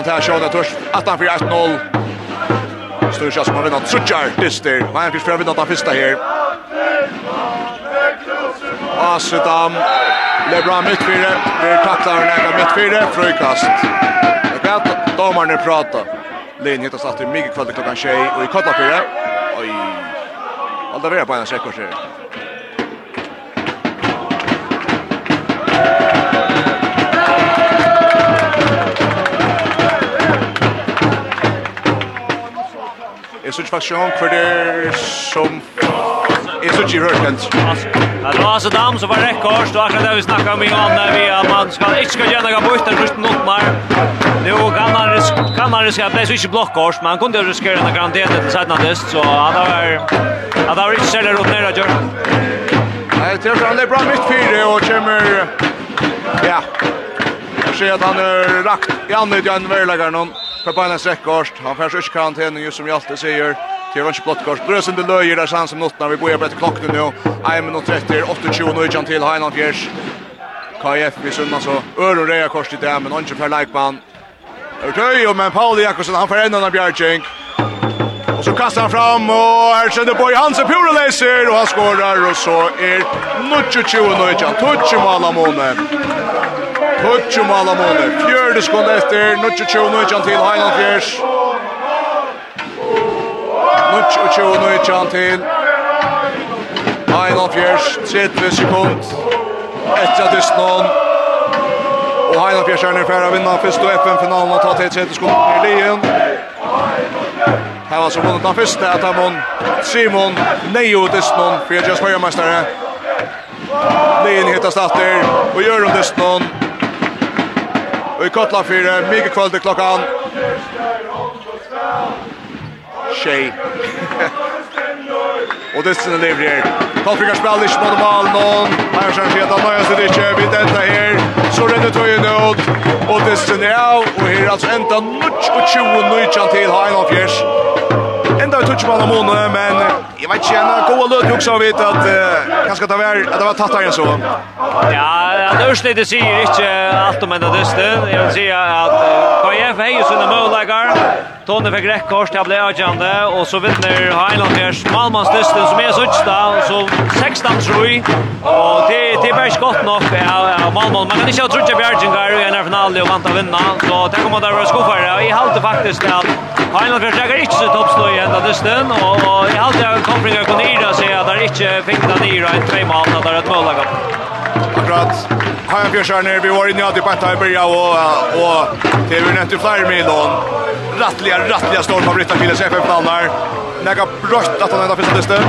Annan tar Sjån, jeg tørs, 18-4-1-0. Større kjøs på vinnan, Trutjar Dyster. Nei, han fyrst fra vinnan, han fyrsta her. Asudam, Lebra midtfire, vi taklar en egen midtfire, frøykast. Jeg vet at domarne prata. Linn hittas alltid mye kvalitet klokkan tjej, og i kottlapire. Oj, Alda vera på en av sekkors. Jeg synes faktisk ikke hva det som... Jeg synes ikke hørt kjent. Det var altså dam som var rekord, og akkurat det vi snakket om i gang, vi at man skal ikke skal gjøre noe bort, det er først noen mer. Nå kan han riskere, kan han riskere, det er ikke blokkårs, men han kunne jo riskere noen garantiet til Sætnadist, så han har han har ikke særlig råd nere å gjøre. Nei, jeg tror han er bra midt fire, og kommer... Ja, jeg ser at han er rakt i annet i en verlegger noen. Per Bailands rekord. Han får ut karantän just som jag alltid säger. Till Ronch Blottkors. Brösen de löjer där sen som nottna. Vi börjar bättre klockan nu. 1 minut 30, 28 nu igen till Heinland Fjärs. KF vi sunna så Öron Reja kors i där men Ronch för Likeman. Örtöj men Paul Jakobsen han får förändrar när Bjärking. Och så kastar han fram och här känner Boy Hansen Pura Laser och han skårar och så är 0-20 nu igen. I mål Tutsi mala måne. Fjörde skånd efter. Nutsi tjo nutjan til Heiland Fjers. Nutsi tjo nutjan til Heiland Fjers. 30 sekund. Etter at Istnån. Og Heiland Fjers er nærfæra vinna fyrst og FN-finalen og ta til 30 sekund i lien. Her var så vunnet den første at Hamon Simon Neio Distnon, Fredjas Høyermestare. Lien hittas datter og gjør om Distnon. Og i kottla fyrir, mye kvöld i klokkan. Tjej. og det sinne lever her. Kallfrikar spiller ikke på normalen noen. Her skjer skjer, han nøyer seg ikke. Vi dette her. Så renner tøyen ut. Og det sinne er av. Og her er altså enda 20 nøytjan til ha en av fjers. Enda i tøtjemann av måne. Jag vet inte, en god löd också vet att kanske det var att det var tatt igen så. Ja, det är snitt det säger inte allt om ända dysten. Jag vill säga att KF är ju såna målläggar. Tone fick rätt kors till bli avgörande och så vinner Highlanders Malmans dysten som är så tjata. 16 3. Och det det är skott nog. Ja, ja, Malmö. Man kan inte ha trutja Bjergingar i en final och vanta vinna. Så det kommer där vara skuffare. Och jag håller faktiskt att Heinolf Bjergingar inte så toppstå i ända dysten. Och jag håller att Kompringer kunde ira sig att det inte fick den ira en två mål när det är ett målagat. Akkurat. Heinolf Bjergingar, vi var inne i på ett här i början och och det är ju i flera mil då. Rattliga, rattliga storm på Britta storfavoriter till SFF-planar. Näga brött att han ända finns att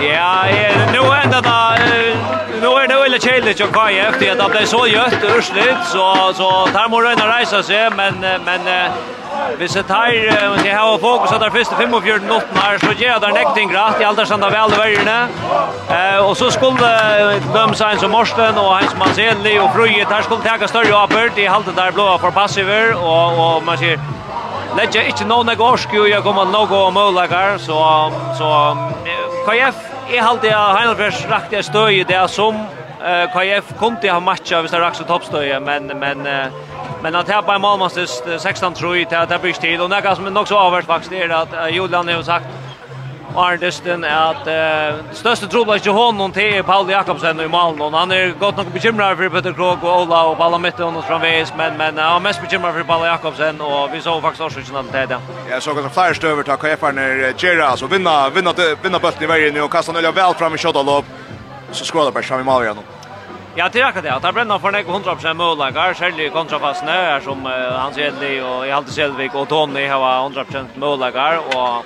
Ja, nu är det där nu är det väl challenge och kvar efter att det blev så gött ursligt så så där måste röna resa sig men men vi ser här vi har fokus att där första 45 och 4 så ger det nekting gratt i alla sanda väl värjorna eh och så skulle de sen som Morsten och hans Manzelli och Fröje där skulle ta större apert i halta där blåa för passiver och och man ser Lägger inte någon gårdsku, jag kommer någon målakar, så, så KF är halt det Heidelbergs rakt det stöj det är som eh KF kom till ha matcha vid det rakt så toppstöj men men men att här på Malmö 16 tror jag att det blir tid och något som är också avvärt faktiskt är att Julian har sagt Arnesten at uh, største trobla ikke honom til Paul Jakobsen i Malen. och han er godt nok bekymret for Peter Krog og Ola og Paula Mette og framvis, men, men han er mest bekymret for Paul Jakobsen, og vi så faktisk også ikke noe til det. Jeg så kanskje flere støver til KF-erne Gjera, altså vinna, vinna, vinna bøtten i veien og kastan øyla vel fram i kjøttalopp, så skåler bare fram i Malen igjen. Ja, det er akkurat det. Det brenner for nekko 100% målager, særlig kontrafasen er som uh, Hans Hedli og Hjalte Selvik og Tony har 100% målager, og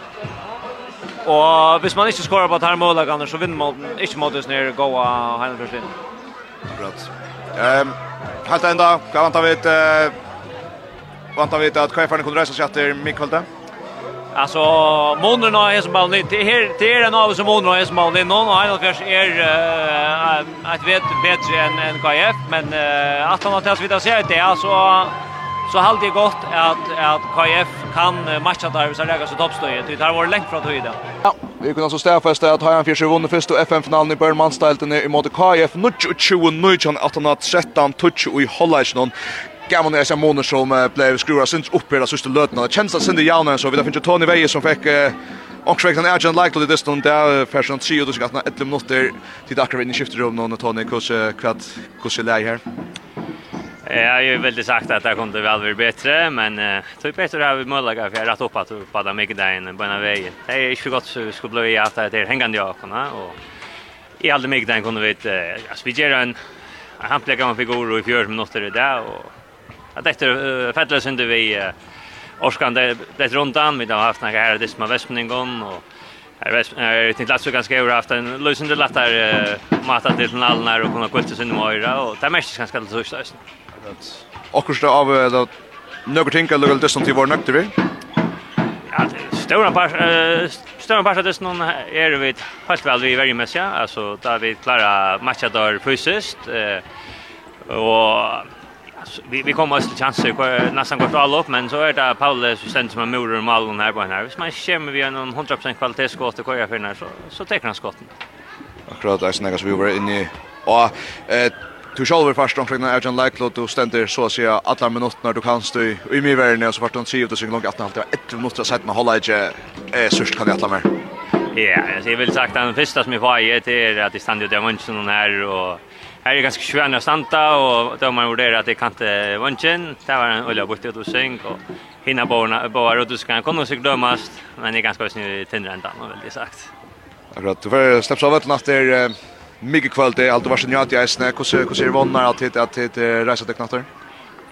Og hvis man ikke skårer på at her målagene, så vinner man ikke mot oss nere gå av Heine først inn. Akkurat. Um, helt enda, hva vant av vidt? Uh, vant av vidt at kveferne kunne reise seg etter Mikkelte? Alltså Monren har en som ballen in. Det här det är en av som Monren är som ballen in. Någon har kanske är ett vet bättre än en KF, men att han har testat vidare sig det alltså så har det gått att att KF kan matcha där så lägga så toppstöje det har varit länge från höjda. Ja, vi kunde alltså stäfesta att Hajan Fischer vann första FN-finalen i Bayern Manstalten i mot KF Nu 20 nu kan att han 2019 1813 touch i Hollandsnon Gammon är så månader som blev skruva syns upp i det sista lötna. Det känns att Cindy Jaune så vi där finns ju Tony Veje som fick Och så vekna Agent like to this one där för sån 3 och du ska att 11 minuter till akkurat in i skiftet rum någon Tony Kus kvart Kus läge här. Jag har ju väldigt sagt att det kunde väl bli bättre, men uh, typ bättre har vi möjliga för jag rätt upp att på den mycket där inne på den vägen. Det är inte gott så vi skulle bli att det är hängande jag och i alldeles mycket där kunde vi inte, alltså vi ger en hamplig gammal figur i fjör minuter där och att efter uh, fälldes inte vi uh, Orskan det det rundan vi har haft några här det som Västmningen och Jag tänkte att så ganska över haft en lösande lättare mata till den allnar och kunna kulta sin mora och det är mest ganska så Akkurat av då några ting eller lite sånt i vår nökter Ja, stora par eh stora par det någon är vi fast väl vi väldigt mycket alltså där vi klara matcha där precis eh och vi vi kommer oss till chanser nästan kort all upp men så är det Paulus som ständ som Moder och mallen här på här. Hvis man kommer vi en 100% kvalitetsskott och kör för när så så tar han skotten. Akkurat där snägas vi var inne i och eh Du skal over først omkring er Jan Leiklo, du stender så å si alle minuttene du kan stå i mye verden, og så først om 10 og så langt 18 halvt, det var 11 minutter siden med holder ikke er sørst kan jeg alle mer. Ja, jeg vil sagt den første som jeg var i er at jeg stender ut av munnen her, og her er ganske svært å standa, og da man vurderer at jeg kan til munnen, det var en olje borte ut og syng, og hinna bårene, båre, og du skal kunne sikkert dømes, men jeg er ganske snill i tindre enda, veldig sagt. Akkurat, du får slippe av et natt der, mycket kvalitet allt var sen jag att jag snä hur ser hur ser vannar att hit att hit resa till knatter.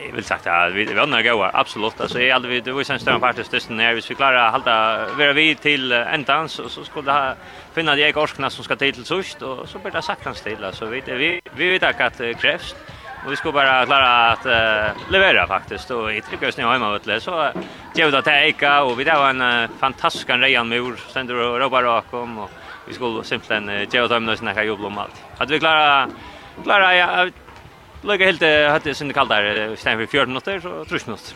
Jag vill sagt att vi vannar går absolut alltså är aldrig det var sen större part just när vi klarar att hålla vara vi till ändan så så skulle det finna de ekorskarna som ska till sist och så blir det sakrans till så vi vi vi vet att det krävs Och vi ska bara klara att uh, leverera faktiskt och i tryckas nu hemma vet så det att ta eka och vi där var en uh, fantastisk rejan mur sen då ropar rakt om och vi skulle simpelthen uh, gjøre dem någon här jobb om alt. At vi klara klara ja lukka helt hatt det sin kallt där stäng för 14 minuter så trus minuter.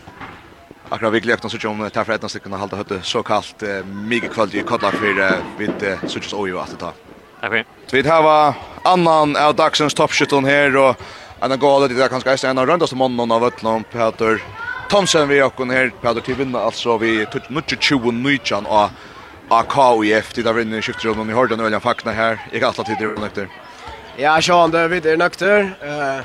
Akkurat vi glömde oss om tar för ett stycke kunna hålla hötte så kallt mycket kvalitet i kallar för vid såch så ju att ta. Tack för. Vi har annan av dagsens toppskytten här och Anna går det där kanske en av rundaste mannen av Ötlund Peter Thomsen vi och hon här Peter till vinna alltså vi tog 20 19 och AKIF till där vinner skiftrundan i Hordan och Öljan Fackna här. Jag har alltid det nökter. Ja, Sean, det vi är nökter. Eh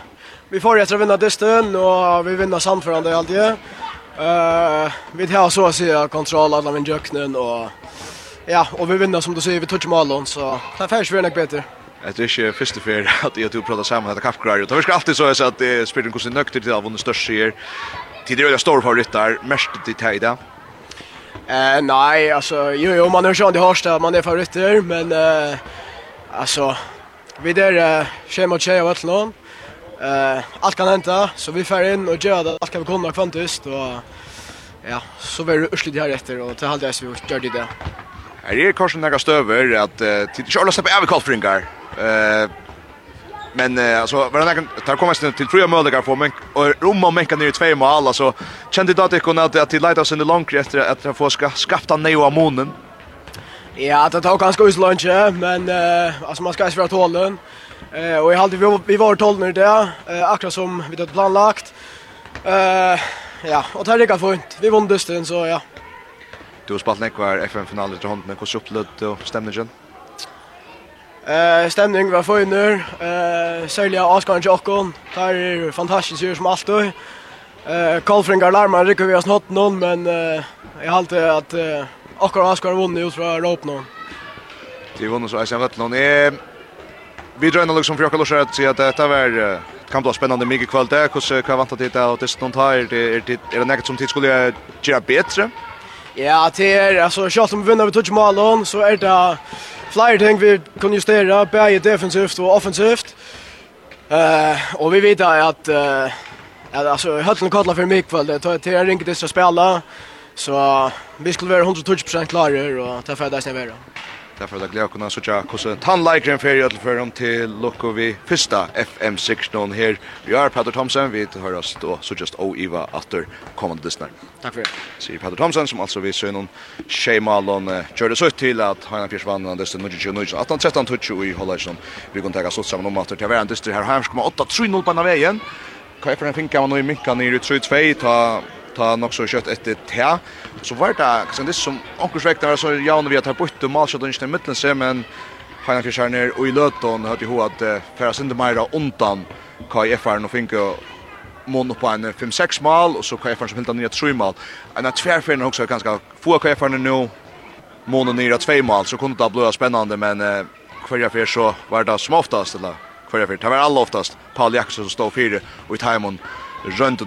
vi får efter vinna dysten och vi vinner samförande alltid. Eh vi har så att säga kontroll alla min jöknen och ja, och vi vinner som du säger vi touch mål så det färs vi nog bättre. Det är inte första för att jag tog prata samman att kaffekraj. Det ska alltid så att det spelar en konstig nökter till av den största seger. Tidigare stor favorit där, mest till Tejda. Eh nej, alltså jo jo man har ju det harsta, man är favoriter men eh alltså vi där schema och tjejer vart. Eh allt kan hända så vi får in och gör det allt kan vi komma kvantiskt och ja, så blir det ursligt här efter och till halvdags vi gör det. Är det kanske några stöver att till Charles släpper över kallfringar. Eh Men eh alltså var det någon tar komma sen till tre möjliga för men och rumma och mänka ner i två mål alltså kände det att det kunde att till Lighthouse in the long efter att få ska skafta neo av månen. Ja, det tog ganska uslunch men eh alltså man ska ju svara tålen. Eh och i halvtid vi, vi var 12 nu där, eh, akkurat som vi hade planlagt. Eh ja, och det gick fint. Vi vann dusten så ja. Du har spelat nekvar FN-finaler till hånden. hvordan opplevde du stämningen? Eh stämning var för nu. Eh sälja Askan Jockon. Där är fantastiskt ju som alltid. Eh Kolfringar larmar rycker vi oss något någon men eh jag alltid att eh Askan Askan vunnit ut från Europa nu. Det var nog så jag vet någon är Vi drar liksom för jag kallar att säga att detta var kan bli spännande mycket kväll där. Hur kan jag vänta till det här och det är något här? Är det något som tid skulle göra bättre? Ja, det är alltså shot om vi vinner vi touch mål så är det flyer ting vi kan justera både defensivt och offensivt. Eh uh, och vi vet att uh, att alltså Höllen kallar för mycket väl det tar en ring det ska spela så vi skulle vara 100% procent klara och ta för det snävare. Därför att glädje kunna så tjaka like tandlikeren för att för dem till Lokovi första FM 16 här. Vi är Peter Thomsen vi hör oss då så just O Eva after kommande lyssnare. Tack för det. Så Peter Thomsen som alltså vi ser någon Shemalon körde så till att han har försvann den stund nu nu 18 13 touch i Hollandsson. Vi kan ta så samman om att det är en dyster här här kommer 8 3 0 på vägen. Kan jag för en finka man nu i minkan ner i 3-2 ta ta nok så kjøtt etter te. Så var det kanskje det som onkel Svekna var så jaun vi at har bytt malskjøtt og i midtlen så men Heinan Fjersjerner og i løton hørte jo at Færa Sindemeira undan KFR-en og finke mån på en 5-6 mal, og så KFR-en som hilda nye 3 mal. En av tverferien også er ganske få KFR nu mån månen nye 2 mal, så kunne det bli spennende, men hver fyr så var det som oftast, eller hver fyr, det var aller oftast Paul Jackson som stod fire, og i timon rønte